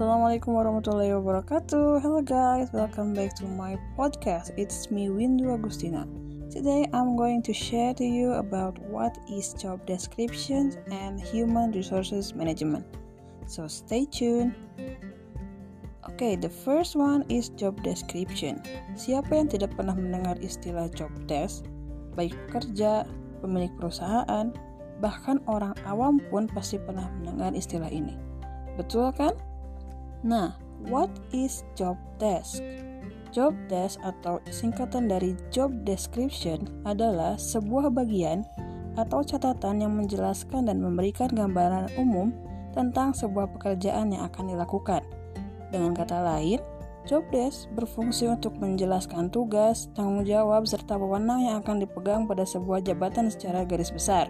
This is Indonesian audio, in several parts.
Assalamualaikum warahmatullahi wabarakatuh. Hello guys, welcome back to my podcast. It's me Windu Agustina. Today I'm going to share to you about what is job description and human resources management. So stay tuned. Okay, the first one is job description. Siapa yang tidak pernah mendengar istilah job desk? Baik pekerja, pemilik perusahaan, bahkan orang awam pun pasti pernah mendengar istilah ini. Betul kan? Nah, what is job desk? Job desk atau singkatan dari job description adalah sebuah bagian atau catatan yang menjelaskan dan memberikan gambaran umum tentang sebuah pekerjaan yang akan dilakukan. Dengan kata lain, job desk berfungsi untuk menjelaskan tugas, tanggung jawab, serta wewenang yang akan dipegang pada sebuah jabatan secara garis besar.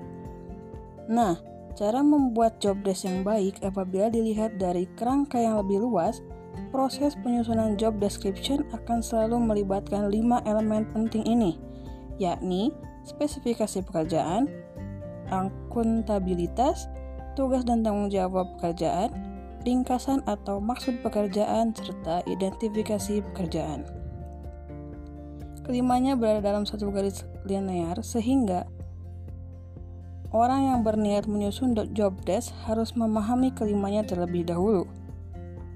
Nah, cara membuat job desk yang baik apabila dilihat dari kerangka yang lebih luas, proses penyusunan job description akan selalu melibatkan lima elemen penting ini, yakni spesifikasi pekerjaan, akuntabilitas, tugas dan tanggung jawab pekerjaan, ringkasan atau maksud pekerjaan, serta identifikasi pekerjaan. Kelimanya berada dalam satu garis linear sehingga orang yang berniat menyusun job desk harus memahami kelimanya terlebih dahulu.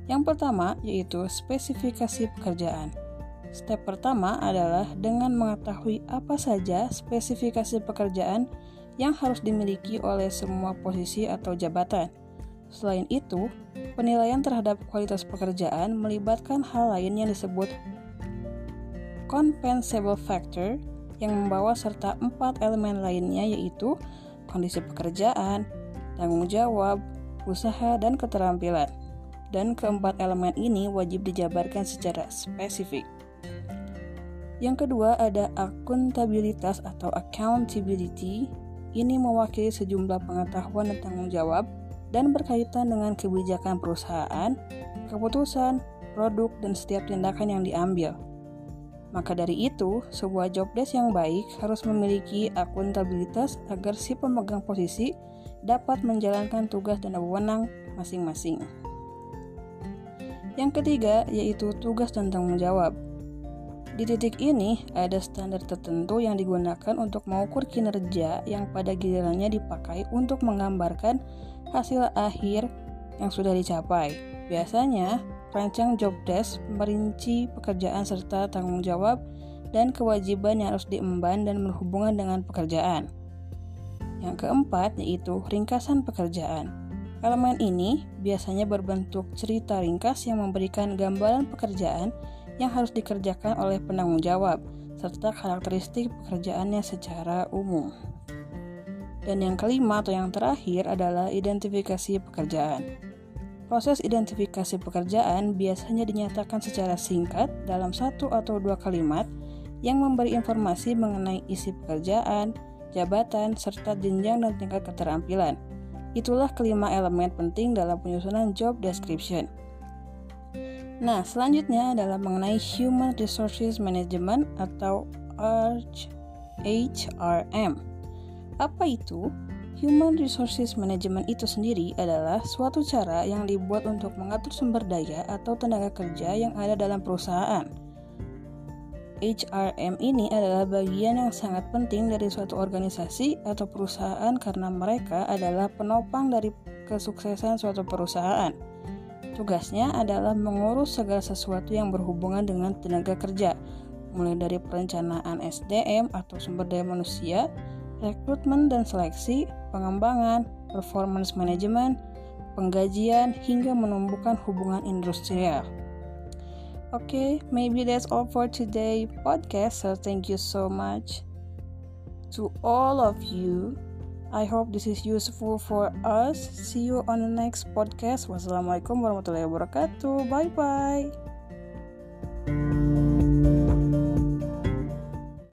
Yang pertama yaitu spesifikasi pekerjaan. Step pertama adalah dengan mengetahui apa saja spesifikasi pekerjaan yang harus dimiliki oleh semua posisi atau jabatan. Selain itu, penilaian terhadap kualitas pekerjaan melibatkan hal lain yang disebut compensable factor yang membawa serta empat elemen lainnya yaitu kondisi pekerjaan, tanggung jawab, usaha, dan keterampilan. Dan keempat elemen ini wajib dijabarkan secara spesifik. Yang kedua ada akuntabilitas atau accountability. Ini mewakili sejumlah pengetahuan dan tanggung jawab dan berkaitan dengan kebijakan perusahaan, keputusan, produk, dan setiap tindakan yang diambil. Maka dari itu, sebuah job desk yang baik harus memiliki akuntabilitas agar si pemegang posisi dapat menjalankan tugas dan wewenang masing-masing. Yang ketiga yaitu tugas dan tanggung jawab. Di titik ini, ada standar tertentu yang digunakan untuk mengukur kinerja yang pada gilirannya dipakai untuk menggambarkan hasil akhir yang sudah dicapai. Biasanya, rancang job desk merinci pekerjaan serta tanggung jawab dan kewajiban yang harus diemban dan berhubungan dengan pekerjaan. Yang keempat yaitu ringkasan pekerjaan. Elemen ini biasanya berbentuk cerita ringkas yang memberikan gambaran pekerjaan yang harus dikerjakan oleh penanggung jawab, serta karakteristik pekerjaannya secara umum. Dan yang kelima atau yang terakhir adalah identifikasi pekerjaan. Proses identifikasi pekerjaan biasanya dinyatakan secara singkat dalam satu atau dua kalimat yang memberi informasi mengenai isi pekerjaan, jabatan, serta jenjang dan tingkat keterampilan. Itulah kelima elemen penting dalam penyusunan job description. Nah, selanjutnya adalah mengenai Human Resources Management atau HRM. Apa itu? Human Resources Management itu sendiri adalah suatu cara yang dibuat untuk mengatur sumber daya atau tenaga kerja yang ada dalam perusahaan. HRM ini adalah bagian yang sangat penting dari suatu organisasi atau perusahaan karena mereka adalah penopang dari kesuksesan suatu perusahaan. Tugasnya adalah mengurus segala sesuatu yang berhubungan dengan tenaga kerja, mulai dari perencanaan SDM atau sumber daya manusia, rekrutmen dan seleksi, pengembangan, performance management, penggajian, hingga menumbuhkan hubungan industrial. Okay, maybe that's all for today podcast. So thank you so much to all of you I hope this is useful for us. See you on the next podcast. Wassalamualaikum warahmatullahi wabarakatuh. Bye bye.